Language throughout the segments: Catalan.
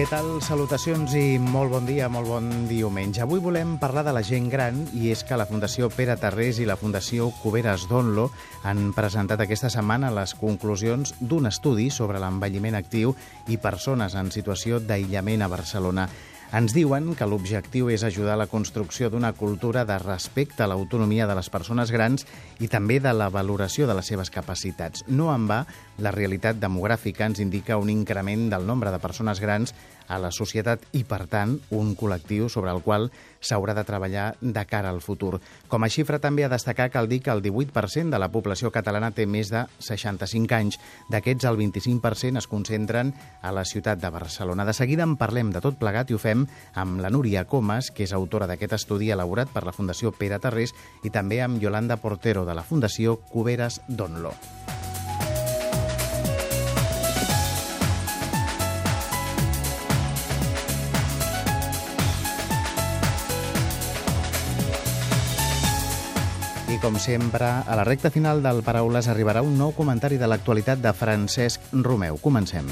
Què tal? Salutacions i molt bon dia, molt bon diumenge. Avui volem parlar de la gent gran i és que la Fundació Pere Tarrés i la Fundació Cuberes Donlo han presentat aquesta setmana les conclusions d'un estudi sobre l'envelliment actiu i persones en situació d'aïllament a Barcelona. Ens diuen que l'objectiu és ajudar a la construcció d'una cultura de respecte a l'autonomia de les persones grans i també de la valoració de les seves capacitats. No en va, la realitat demogràfica ens indica un increment del nombre de persones grans a la societat i, per tant, un col·lectiu sobre el qual s'haurà de treballar de cara al futur. Com a xifra també a destacar cal dir que el 18% de la població catalana té més de 65 anys. D'aquests, el 25% es concentren a la ciutat de Barcelona. De seguida en parlem de tot plegat i ho fem amb la Núria Comas, que és autora d'aquest estudi elaborat per la Fundació Pere Tarrés, i també amb Yolanda Portero, de la Fundació Cuberes Donlo. Com sempre, a la recta final del Paraules arribarà un nou comentari de l'actualitat de Francesc Romeu. Comencem.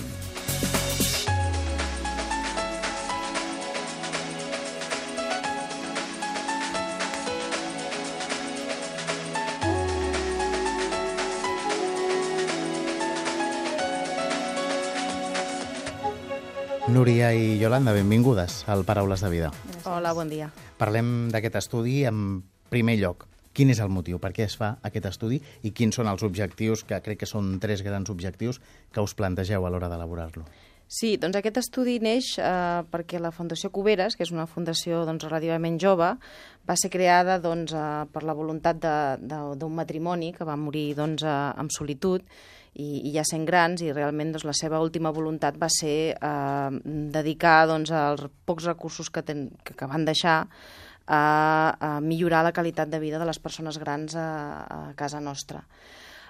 Núria i Yolanda, benvingudes al Paraules de Vida. Hola, bon dia. Parlem d'aquest estudi en primer lloc. Quin és el motiu? Per què es fa aquest estudi? I quins són els objectius, que crec que són tres grans objectius, que us plantegeu a l'hora d'elaborar-lo? Sí, doncs aquest estudi neix eh, perquè la Fundació Cuberes, que és una fundació doncs, relativament jove, va ser creada doncs, eh, per la voluntat d'un matrimoni que va morir doncs, eh, en solitud i, i ja sent grans i realment doncs, la seva última voluntat va ser eh, dedicar doncs, els pocs recursos que, ten, que, que van deixar a, a millorar la qualitat de vida de les persones grans a, a casa nostra.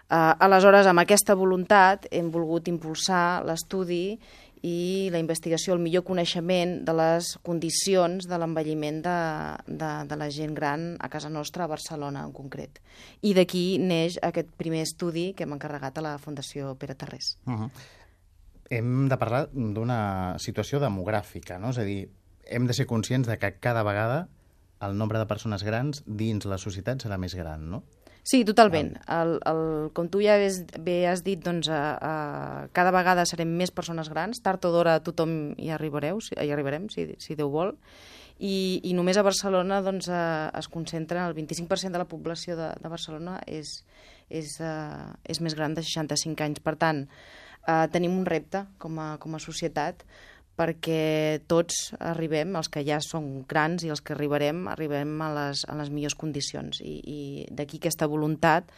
Uh, aleshores, amb aquesta voluntat hem volgut impulsar l'estudi i la investigació, el millor coneixement de les condicions de l'envelliment de, de, de la gent gran a casa nostra, a Barcelona en concret. I d'aquí neix aquest primer estudi que hem encarregat a la Fundació Pere Tarrés. Uh -huh. Hem de parlar d'una situació demogràfica, no? És a dir, hem de ser conscients de que cada vegada el nombre de persones grans dins la societat serà més gran, no? Sí, totalment. El, el, com tu ja has, bé has dit, doncs, a, a, cada vegada serem més persones grans. Tard o d'hora tothom hi arribareu, hi arribarem, si, si Déu vol. I, i només a Barcelona doncs, a, es concentra, el 25% de la població de, de Barcelona és, és, uh, és més gran de 65 anys. Per tant, uh, tenim un repte com a, com a societat perquè tots arribem, els que ja són grans i els que arribarem, arribem a les, a les millors condicions. I, i d'aquí aquesta voluntat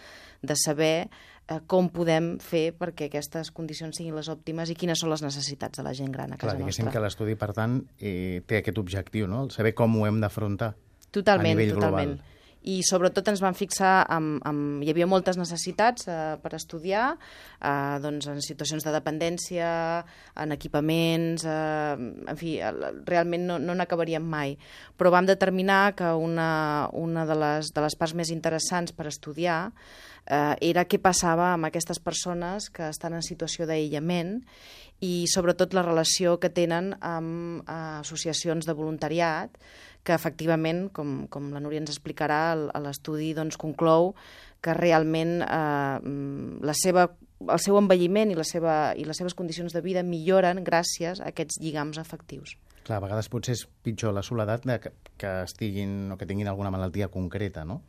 de saber eh, com podem fer perquè aquestes condicions siguin les òptimes i quines són les necessitats de la gent gran a casa Clar, nostra. que l'estudi, per tant, eh, té aquest objectiu, no? El saber com ho hem d'afrontar Totalment, a nivell totalment. global i sobretot ens vam fixar amb, amb... hi havia moltes necessitats eh, per estudiar eh, doncs en situacions de dependència en equipaments eh, en fi, realment no, no n'acabaríem mai. Però vam determinar que una, una de, les, de les parts més interessants per estudiar eh, era què passava amb aquestes persones que estan en situació d'aïllament i sobretot la relació que tenen amb eh, associacions de voluntariat que efectivament, com, com la Núria ens explicarà, l'estudi doncs, conclou que realment eh, la seva, el seu envelliment i, la seva, i les seves condicions de vida milloren gràcies a aquests lligams afectius. Clar, a vegades potser és pitjor la soledat que, que estiguin o que tinguin alguna malaltia concreta, no?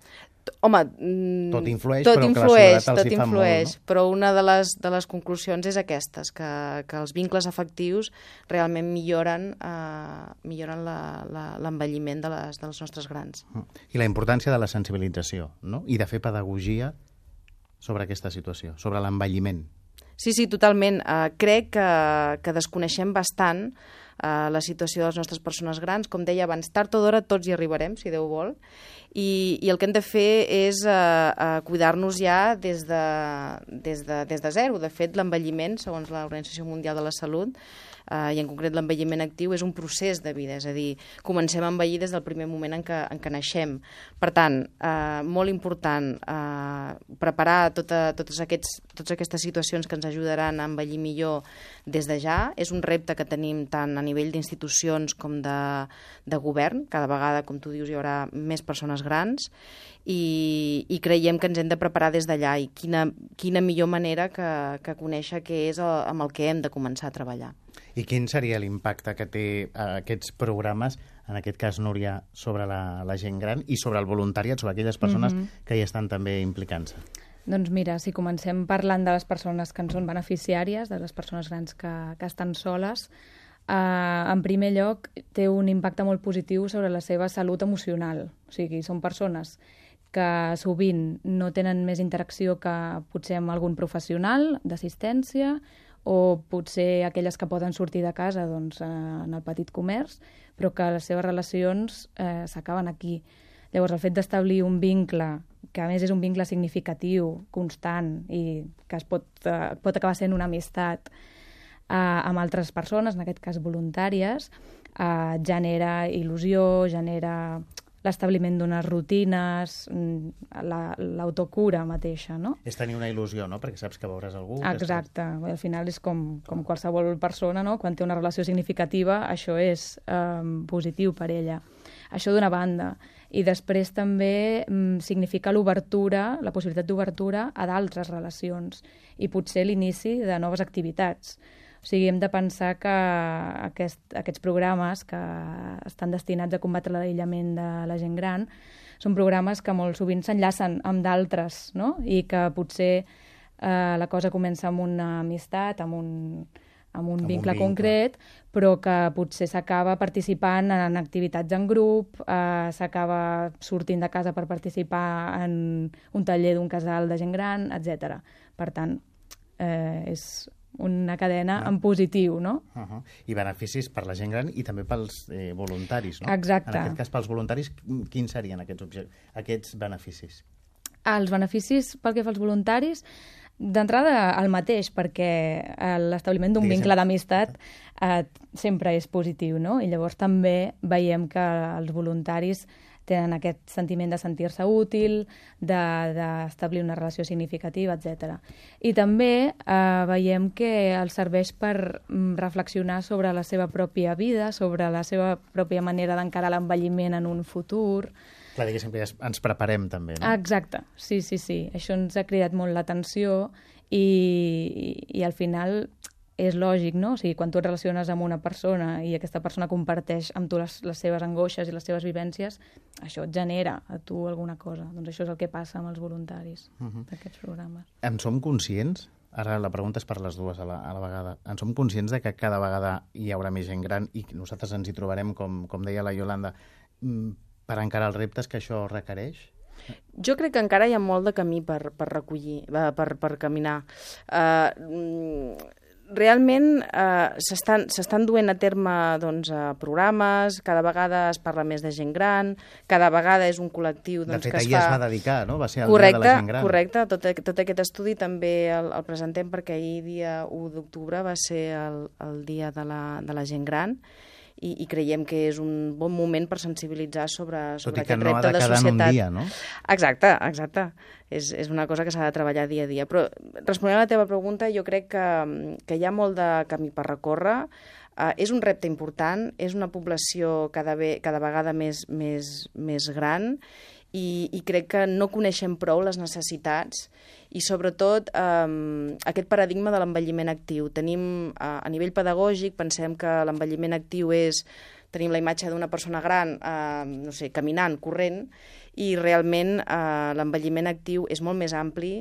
Home, mm, tot influeix, tot però influeix, que la tot influeix, molt, no? però una de les, de les conclusions és aquestes, que, que els vincles afectius realment milloren, eh, milloren l'envelliment de, les, dels nostres grans. I la importància de la sensibilització, no? I de fer pedagogia sobre aquesta situació, sobre l'envelliment. Sí, sí, totalment. Uh, crec que, que desconeixem bastant uh, la situació de les nostres persones grans. Com deia abans, tard o d'hora tots hi arribarem, si Déu vol, i, i el que hem de fer és uh, uh, cuidar-nos ja des de, des, de, des de zero. De fet, l'envelliment, segons l'Organització Mundial de la Salut, eh, i en concret l'envelliment actiu és un procés de vida, és a dir, comencem a envellir des del primer moment en què, en què naixem. Per tant, eh, molt important eh, preparar tota, totes, aquests, totes aquestes situacions que ens ajudaran a envellir millor des de ja. És un repte que tenim tant a nivell d'institucions com de, de govern. Cada vegada, com tu dius, hi haurà més persones grans i, i creiem que ens hem de preparar des d'allà i quina, quina millor manera que, que conèixer què és el, amb el que hem de començar a treballar. I quin seria l'impacte que té eh, aquests programes, en aquest cas, Núria, sobre la, la gent gran i sobre el voluntariat, sobre aquelles persones mm -hmm. que hi estan també implicant-se? Doncs mira, si comencem parlant de les persones que en són beneficiàries, de les persones grans que, que estan soles, eh, en primer lloc té un impacte molt positiu sobre la seva salut emocional. O sigui, són persones que sovint no tenen més interacció que potser amb algun professional d'assistència o potser aquelles que poden sortir de casa doncs, eh, en el petit comerç, però que les seves relacions eh, s'acaben aquí. Llavors, el fet d'establir un vincle, que a més és un vincle significatiu, constant, i que es pot, eh, pot acabar sent una amistat eh, amb altres persones, en aquest cas voluntàries, eh, genera il·lusió, genera l'establiment d'unes rutines, mm, l'autocura la, mateixa, no? És tenir una il·lusió, no?, perquè saps que veuràs algú... Exacte, que al final és com, com qualsevol persona, no?, quan té una relació significativa, això és eh, positiu per ella. Això d'una banda. I després també mm, significa l'obertura, la possibilitat d'obertura a d'altres relacions i potser l'inici de noves activitats. O sigui, hem de pensar que aquest, aquests programes que estan destinats a combatre l'aïllament de la gent gran són programes que molt sovint s'enllacen amb d'altres, no? I que potser eh, la cosa comença amb una amistat, amb un, amb un, amb vincle, un vincle concret, però que potser s'acaba participant en activitats en grup, eh, s'acaba sortint de casa per participar en un taller d'un casal de gent gran, etc. Per tant, eh, és una cadena no. en positiu, no? Uh -huh. I beneficis per la gent gran i també pels eh, voluntaris, no? Exacte. En aquest cas, pels voluntaris, quins serien aquests, aquests beneficis? Els beneficis pel que fa als voluntaris, d'entrada el mateix, perquè eh, l'establiment d'un vincle d'amistat eh, sempre és positiu, no? I llavors també veiem que els voluntaris tenen aquest sentiment de sentir-se útil, d'establir de, una relació significativa, etc. I també eh, veiem que els serveix per mm, reflexionar sobre la seva pròpia vida, sobre la seva pròpia manera d'encarar l'envelliment en un futur, Clar, diguéssim que ja ens preparem també, no? Exacte, sí, sí, sí. Això ens ha cridat molt l'atenció i, i, i al final és lògic, no? O sigui, quan tu et relaciones amb una persona i aquesta persona comparteix amb tu les, les seves angoixes i les seves vivències, això et genera a tu alguna cosa. Doncs això és el que passa amb els voluntaris uh -huh. d'aquests programes. En som conscients? Ara la pregunta és per les dues a la, a la vegada. En som conscients de que cada vegada hi haurà més gent gran i nosaltres ens hi trobarem, com, com deia la Yolanda, mm, per encarar els reptes que això requereix? Jo crec que encara hi ha molt de camí per, per recollir, eh, per, per caminar. Uh, realment eh, s'estan duent a terme doncs, eh, programes, cada vegada es parla més de gent gran, cada vegada és un col·lectiu doncs, de fet, que es fa... es va dedicar, no? Va ser el correcte, de la gent gran. Correcte, tot, tot aquest estudi també el, el presentem perquè ahir, dia 1 d'octubre, va ser el, el dia de la, de la gent gran i, i creiem que és un bon moment per sensibilitzar sobre, sobre aquest no repte de, de societat. Un dia, no? Exacte, exacte. És, és una cosa que s'ha de treballar dia a dia. Però responent a la teva pregunta, jo crec que, que hi ha molt de camí per recórrer. Uh, és un repte important, és una població cada, ve, cada vegada més, més, més gran i, i crec que no coneixem prou les necessitats i sobretot eh, aquest paradigma de l'envelliment actiu. Tenim, eh, a nivell pedagògic, pensem que l'envelliment actiu és tenim la imatge d'una persona gran, eh, no sé, caminant, corrent, i realment eh, l'envelliment actiu és molt més ampli,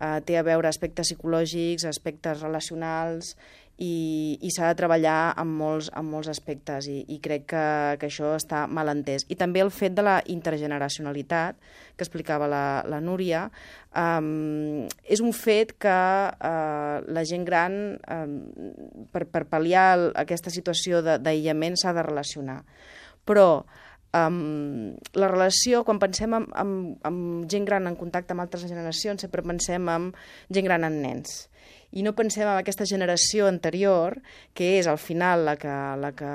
eh, té a veure aspectes psicològics, aspectes relacionals i, i s'ha de treballar en molts, en molts aspectes i, i crec que, que això està mal entès. I també el fet de la intergeneracionalitat, que explicava la, la Núria, um, és un fet que uh, la gent gran, um, per, per pal·liar aquesta situació d'aïllament, s'ha de relacionar. Però Um, la relació, quan pensem en, en, en gent gran en contacte amb altres generacions, sempre pensem en gent gran en nens i no pensem en aquesta generació anterior, que és al final la que, la que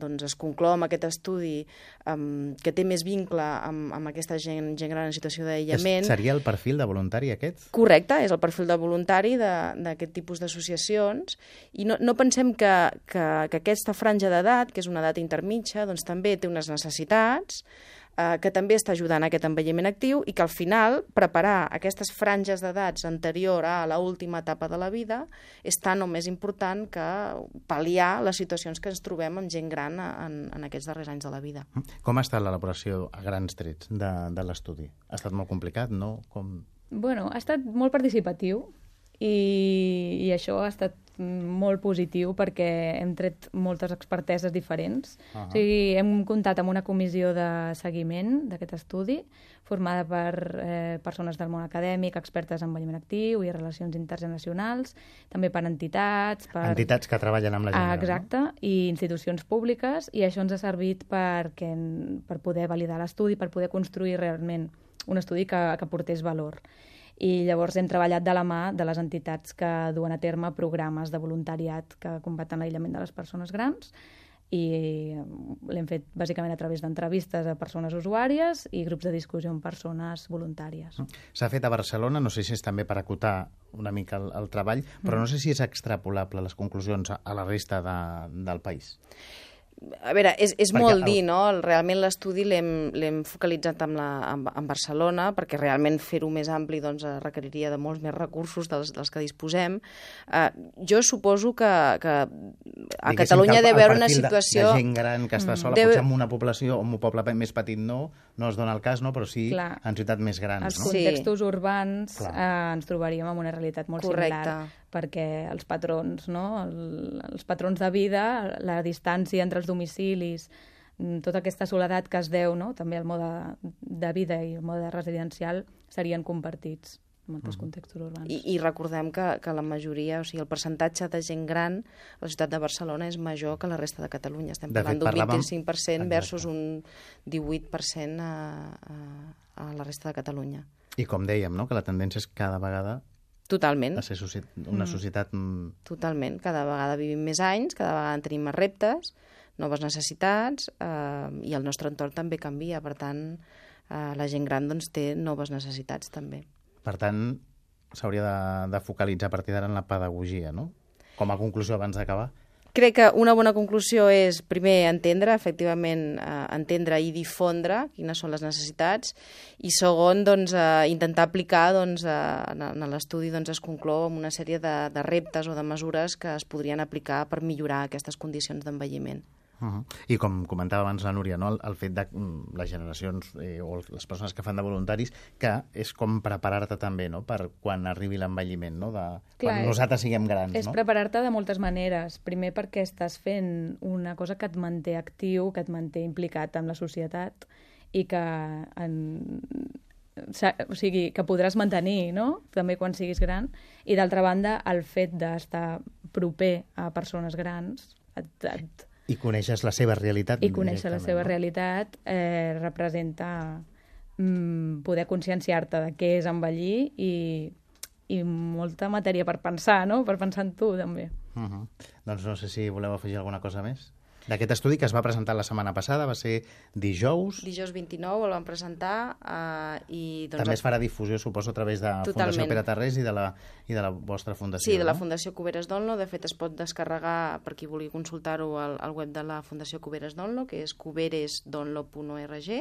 doncs, es conclou amb aquest estudi um, que té més vincle amb, amb aquesta gent, gent gran en situació d'aïllament. Seria el perfil de voluntari aquest? Correcte, és el perfil de voluntari d'aquest tipus d'associacions i no, no pensem que, que, que aquesta franja d'edat, que és una edat intermitja, doncs també té unes necessitats, eh, que també està ajudant a aquest envelliment actiu i que al final preparar aquestes franges d'edats anterior a la última etapa de la vida és tan o més important que pal·liar les situacions que ens trobem amb gent gran en, en aquests darrers anys de la vida. Com ha estat l'elaboració a grans trets de, de l'estudi? Ha estat molt complicat, no? Com... Bueno, ha estat molt participatiu i, i això ha estat molt positiu perquè hem tret moltes experteses diferents. Uh -huh. O sigui, hem comptat amb una comissió de seguiment d'aquest estudi formada per eh, persones del món acadèmic, expertes en envelliment actiu i relacions intergeneracionals, també per entitats... Per... Entitats que treballen amb la gent. Ah, exacte, no? i institucions públiques, i això ens ha servit perquè, per poder validar l'estudi, per poder construir realment un estudi que, que portés valor i llavors hem treballat de la mà de les entitats que duen a terme programes de voluntariat que combaten l'aïllament de les persones grans i l'hem fet bàsicament a través d'entrevistes a persones usuàries i grups de discussió amb persones voluntàries. Mm. S'ha fet a Barcelona, no sé si és també per acotar una mica el, el treball, però mm. no sé si és extrapolable les conclusions a la resta de, del país a veure, és, és perquè molt el... dir, no? Realment l'estudi l'hem focalitzat amb, la, amb, amb Barcelona, perquè realment fer-ho més ampli doncs, requeriria de molts més recursos dels, dels que disposem. Uh, jo suposo que, que a Diguéssim Catalunya deu haver una situació... De, de gent gran que està mm. sola, deu... potser en una població o en un poble més petit no, no es dona el cas, no? però sí Clar. en ciutats més grans. Els no? contextos sí. urbans eh, ens trobaríem en una realitat molt Correcte. similar perquè els patrons, no? El, els patrons de vida, la distància entre els domicilis, mm, tota aquesta soledat que es deu no? també al mode de vida i al mode residencial serien compartits en molts mm. contextos urbans. I, I recordem que, que la majoria, o sigui, el percentatge de gent gran a la ciutat de Barcelona és major que la resta de Catalunya. Estem de parlant d'un parlàvem... 25% versus un 18% a, a, a la resta de Catalunya. I com dèiem, no? que la tendència és cada vegada Totalment. A ser una mm. societat... Mm. Totalment. Cada vegada vivim més anys, cada vegada tenim més reptes, noves necessitats, eh, i el nostre entorn també canvia. Per tant, eh, la gent gran doncs, té noves necessitats també. Per tant, s'hauria de, de focalitzar a partir d'ara en la pedagogia, no? Com a conclusió, abans d'acabar, Crec que una bona conclusió és, primer, entendre, efectivament, eh, entendre i difondre quines són les necessitats, i segon, doncs, eh, intentar aplicar, doncs, eh, en, en l'estudi doncs, es conclou amb una sèrie de, de reptes o de mesures que es podrien aplicar per millorar aquestes condicions d'envelliment. Uh -huh. I com comentava abans la Núria, no? el, el fet de mm, les generacions eh, o les persones que fan de voluntaris, que és com preparar-te també no? per quan arribi l'envelliment, no? de, Clar, quan nosaltres siguem grans. És no? preparar-te de moltes maneres. Primer perquè estàs fent una cosa que et manté actiu, que et manté implicat amb la societat i que en, o sigui, que podràs mantenir, no?, també quan siguis gran. I d'altra banda, el fet d'estar proper a persones grans et, et, i coneixes la seva realitat. I conèixer la seva no? realitat eh, representa mm, poder conscienciar-te de què és envellir i, i molta matèria per pensar, no? Per pensar en tu, també. Uh -huh. Doncs no sé si voleu afegir alguna cosa més d'aquest estudi que es va presentar la setmana passada, va ser dijous. Dijous 29 el vam presentar eh, i... Doncs, També es farà difusió, suposo, a través de Totalment. Fundació Pere Tarrés i de, la, i de la vostra fundació. Sí, de la Fundació Cuberes Donlo. De fet, es pot descarregar, per qui vulgui consultar-ho, al, al web de la Fundació Cuberes Donlo, que és cuberesdonlo.org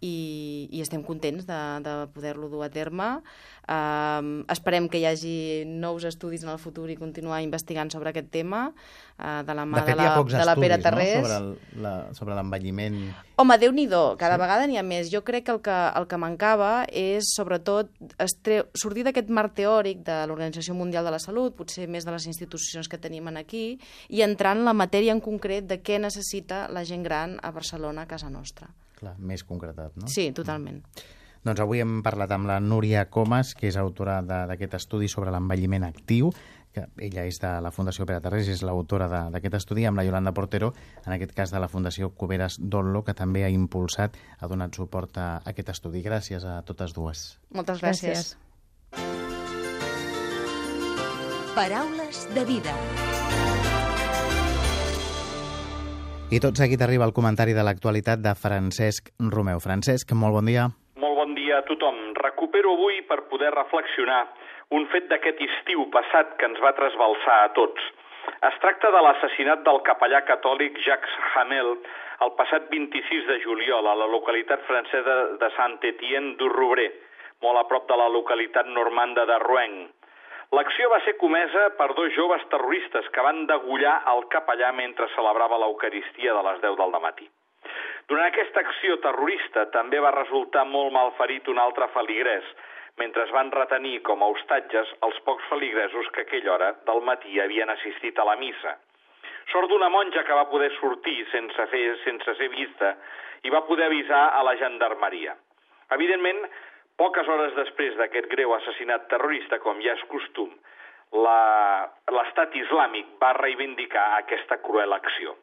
i, i estem contents de, de poder-lo dur a terme. Uh, esperem que hi hagi nous estudis en el futur i continuar investigant sobre aquest tema uh, de la mà de, fet, de, la, de la Pere Tarrés. No? Sobre l'envelliment... Home, déu nhi cada sí. vegada n'hi ha més. Jo crec que el que, el que mancava és, sobretot, estre... sortir d'aquest marc teòric de l'Organització Mundial de la Salut, potser més de les institucions que tenim aquí, i entrar en la matèria en concret de què necessita la gent gran a Barcelona, a casa nostra. Clar, més concretat, no? Sí, totalment. Mm. Doncs avui hem parlat amb la Núria Comas, que és autora d'aquest estudi sobre l'envelliment actiu, que ella és de la Fundació Pere Tarrés, és l'autora d'aquest estudi, amb la Yolanda Portero, en aquest cas de la Fundació Cuberes Donlo, que també ha impulsat, ha donat suport a aquest estudi. Gràcies a totes dues. Moltes gràcies. gràcies. Paraules de vida. I tot seguit arriba el comentari de l'actualitat de Francesc Romeu. Francesc, molt bon dia. Molt bon dia a tothom. Recupero avui per poder reflexionar un fet d'aquest estiu passat que ens va trasbalsar a tots. Es tracta de l'assassinat del capellà catòlic Jacques Hamel el passat 26 de juliol a la localitat francesa de Saint-Étienne du Rouvray, molt a prop de la localitat normanda de Rouen. L'acció va ser comesa per dos joves terroristes que van degullar el capellà mentre celebrava l'Eucaristia de les 10 del matí. Durant aquesta acció terrorista també va resultar molt malferit un altre feligrès, mentre es van retenir com a hostatges els pocs feligresos que aquella hora del matí havien assistit a la missa. Sort d'una monja que va poder sortir sense, fer, sense ser vista i va poder avisar a la gendarmeria. Evidentment, Poques hores després d'aquest greu assassinat terrorista, com ja és costum, l'estat islàmic va reivindicar aquesta cruel acció.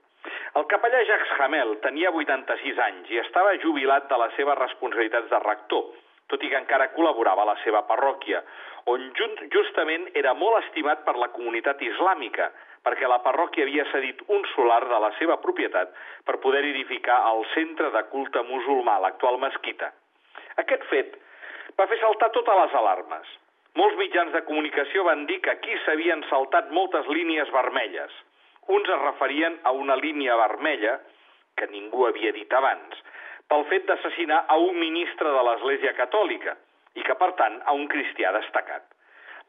El capellà Jacques Hamel tenia 86 anys i estava jubilat de les seves responsabilitats de rector, tot i que encara col·laborava a la seva parròquia, on justament era molt estimat per la comunitat islàmica, perquè la parròquia havia cedit un solar de la seva propietat per poder edificar el centre de culte musulmà, l'actual mesquita. Aquest fet va fer saltar totes les alarmes. Molts mitjans de comunicació van dir que aquí s'havien saltat moltes línies vermelles. Uns es referien a una línia vermella, que ningú havia dit abans, pel fet d'assassinar a un ministre de l'Església Catòlica i que, per tant, a un cristià destacat.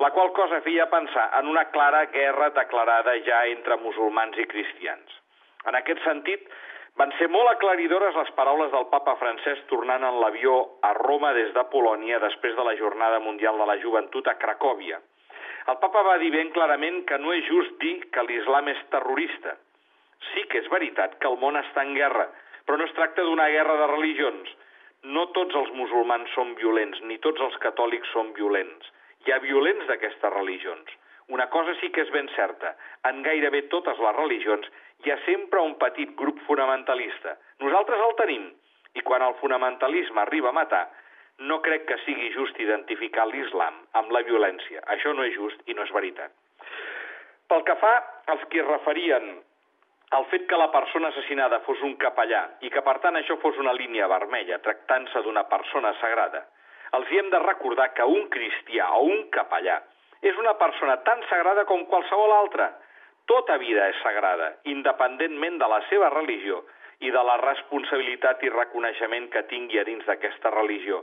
La qual cosa feia pensar en una clara guerra declarada ja entre musulmans i cristians. En aquest sentit, van ser molt aclaridores les paraules del papa francès tornant en l'avió a Roma des de Polònia després de la Jornada Mundial de la Joventut a Cracòvia. El papa va dir ben clarament que no és just dir que l'islam és terrorista. Sí que és veritat que el món està en guerra, però no es tracta d'una guerra de religions. No tots els musulmans són violents, ni tots els catòlics són violents. Hi ha violents d'aquestes religions. Una cosa sí que és ben certa, en gairebé totes les religions hi ha sempre un petit grup fonamentalista. Nosaltres el tenim, i quan el fonamentalisme arriba a matar, no crec que sigui just identificar l'islam amb la violència. Això no és just i no és veritat. Pel que fa als que es referien al fet que la persona assassinada fos un capellà i que per tant això fos una línia vermella tractant-se d'una persona sagrada, els hi hem de recordar que un cristià o un capellà és una persona tan sagrada com qualsevol altra, tota vida és sagrada, independentment de la seva religió i de la responsabilitat i reconeixement que tingui a dins d'aquesta religió.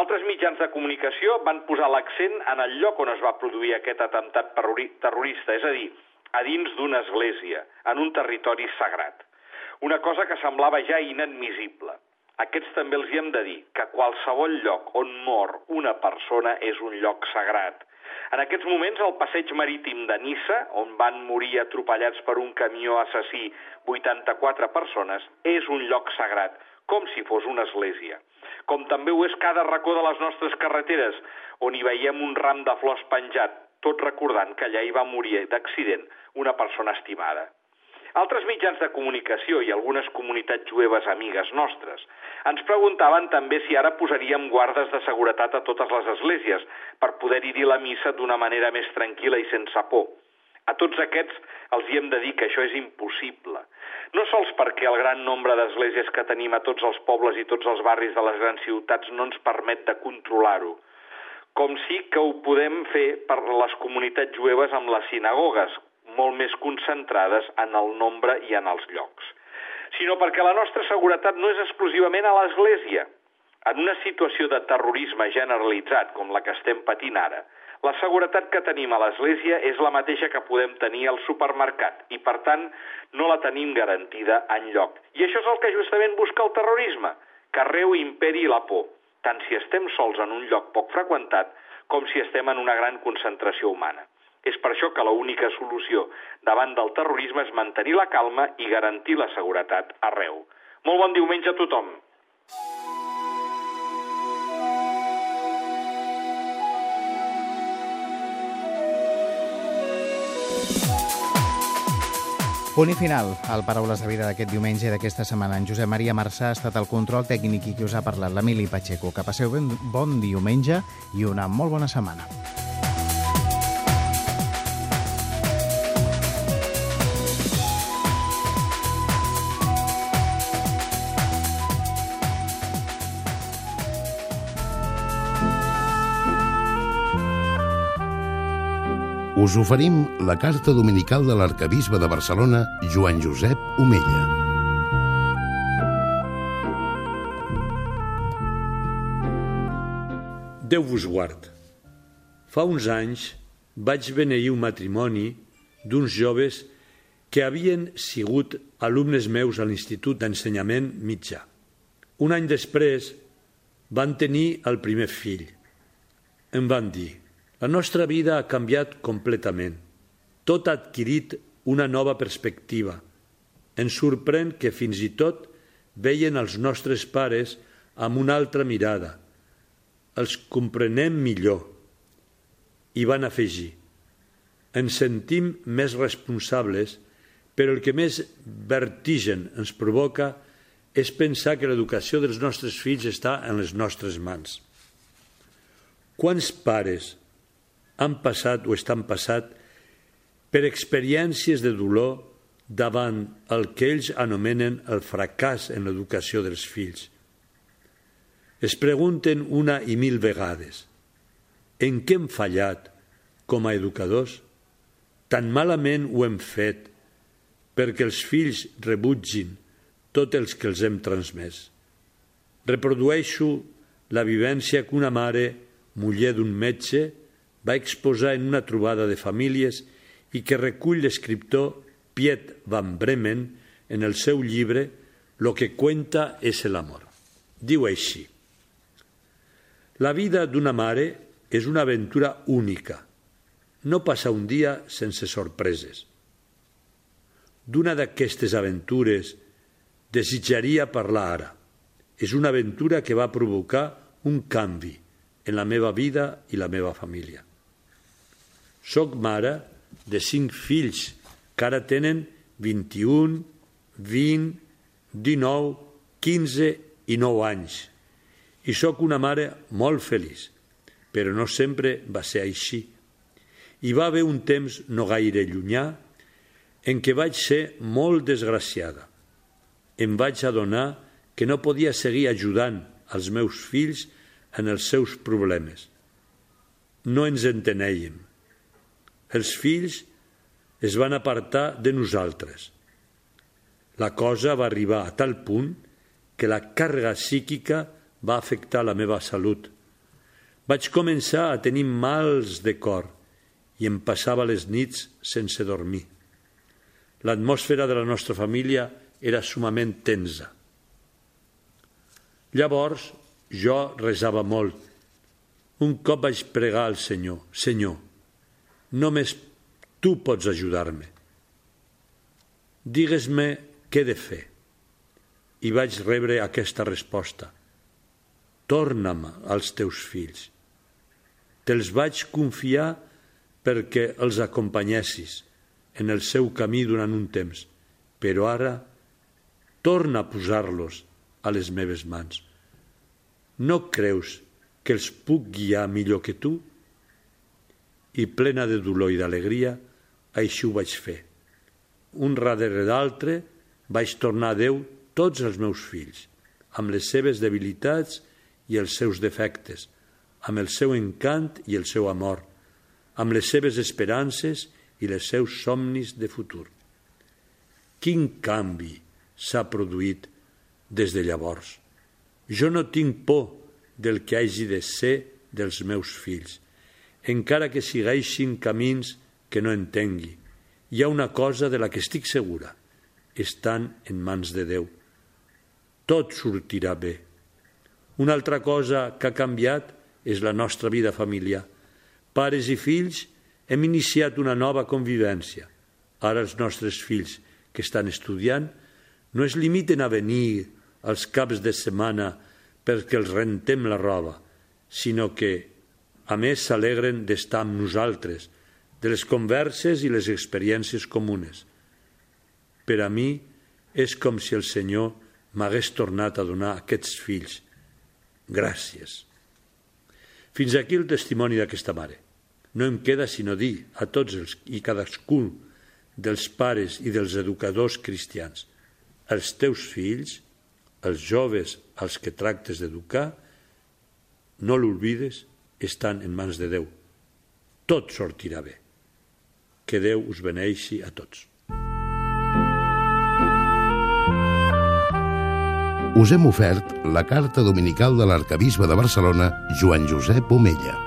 Altres mitjans de comunicació van posar l'accent en el lloc on es va produir aquest atemptat terrorista, és a dir, a dins d'una església, en un territori sagrat. Una cosa que semblava ja inadmissible. Aquests també els hi hem de dir que qualsevol lloc on mor una persona és un lloc sagrat, en aquests moments, el passeig marítim de Nissa, on van morir atropellats per un camió assassí 84 persones, és un lloc sagrat, com si fos una església. Com també ho és cada racó de les nostres carreteres, on hi veiem un ram de flors penjat, tot recordant que allà hi va morir d'accident una persona estimada. Altres mitjans de comunicació i algunes comunitats jueves amigues nostres ens preguntaven també si ara posaríem guardes de seguretat a totes les esglésies per poder-hi dir la missa d'una manera més tranquil·la i sense por. A tots aquests els hi hem de dir que això és impossible. No sols perquè el gran nombre d'esglésies que tenim a tots els pobles i tots els barris de les grans ciutats no ens permet de controlar-ho, com sí que ho podem fer per les comunitats jueves amb les sinagogues, molt més concentrades en el nombre i en els llocs, sinó perquè la nostra seguretat no és exclusivament a l'Església. En una situació de terrorisme generalitzat com la que estem patint ara, la seguretat que tenim a l'Església és la mateixa que podem tenir al supermercat i, per tant, no la tenim garantida en lloc. I això és el que justament busca el terrorisme, que arreu imperi la por, tant si estem sols en un lloc poc freqüentat com si estem en una gran concentració humana. És per això que l'única solució davant del terrorisme és mantenir la calma i garantir la seguretat arreu. Molt bon diumenge a tothom. Punt i final al Paraules de Vida d'aquest diumenge i d'aquesta setmana. En Josep Maria Marçà ha estat el control tècnic i qui us ha parlat, l'Emili Pacheco. Que passeu ben bon diumenge i una molt bona setmana. Us oferim la carta dominical de l'arcabisbe de Barcelona, Joan Josep Omella. Déu vos guard. Fa uns anys vaig beneir un matrimoni d'uns joves que havien sigut alumnes meus a l'Institut d'Ensenyament Mitjà. Un any després van tenir el primer fill. Em van dir, la nostra vida ha canviat completament. Tot ha adquirit una nova perspectiva. Ens sorprèn que fins i tot veien els nostres pares amb una altra mirada. Els comprenem millor. I van afegir. Ens sentim més responsables, però el que més vertigen ens provoca és pensar que l'educació dels nostres fills està en les nostres mans. Quants pares han passat o estan passat per experiències de dolor davant el que ells anomenen el fracàs en l'educació dels fills. Es pregunten una i mil vegades en què hem fallat com a educadors? Tan malament ho hem fet perquè els fills rebutgin tot els que els hem transmès. Reprodueixo la vivència que una mare, muller d'un metge, va exposar en una trobada de famílies i que recull l'escriptor Piet van Bremen en el seu llibre Lo que cuenta és el amor. Diu així, La vida d'una mare és una aventura única. No passa un dia sense sorpreses. D'una d'aquestes aventures desitjaria parlar ara. És una aventura que va provocar un canvi en la meva vida i la meva família. Soc mare de cinc fills que ara tenen 21, 20, 19, 15 i 9 anys. I sóc una mare molt feliç, però no sempre va ser així. Hi va haver un temps no gaire llunyà en què vaig ser molt desgraciada. Em vaig adonar que no podia seguir ajudant els meus fills en els seus problemes. No ens entenèiem els fills es van apartar de nosaltres. La cosa va arribar a tal punt que la càrrega psíquica va afectar la meva salut. Vaig començar a tenir mals de cor i em passava les nits sense dormir. L'atmosfera de la nostra família era sumament tensa. Llavors jo resava molt. Un cop vaig pregar al Senyor, Senyor, Només tu pots ajudar-me. Digues-me què he de fer. I vaig rebre aquesta resposta. Torna'm als teus fills. Te'ls vaig confiar perquè els acompanyessis en el seu camí durant un temps, però ara torna a posar-los a les meves mans. No creus que els puc guiar millor que tu? I plena de dolor i d'alegria, així ho vaig fer. Un darrere d'altre vaig tornar a Déu tots els meus fills, amb les seves debilitats i els seus defectes, amb el seu encant i el seu amor, amb les seves esperances i els seus somnis de futur. Quin canvi s'ha produït des de llavors. Jo no tinc por del que hagi de ser dels meus fills encara que segueixin camins que no entengui. Hi ha una cosa de la que estic segura. Estan en mans de Déu. Tot sortirà bé. Una altra cosa que ha canviat és la nostra vida familiar. Pares i fills hem iniciat una nova convivència. Ara els nostres fills que estan estudiant no es limiten a venir als caps de setmana perquè els rentem la roba, sinó que a més, s'alegren d'estar amb nosaltres, de les converses i les experiències comunes. Per a mi és com si el Senyor m'hagués tornat a donar aquests fills. Gràcies. Fins aquí el testimoni d'aquesta mare. No em queda sinó dir a tots els i cadascun dels pares i dels educadors cristians els teus fills, els joves als que tractes d'educar, no l'olvides, estan en mans de Déu. Tot sortirà bé. Que Déu us beneixi a tots. Us hem ofert la carta dominical de l'arcabisbe de Barcelona, Joan Josep Omella.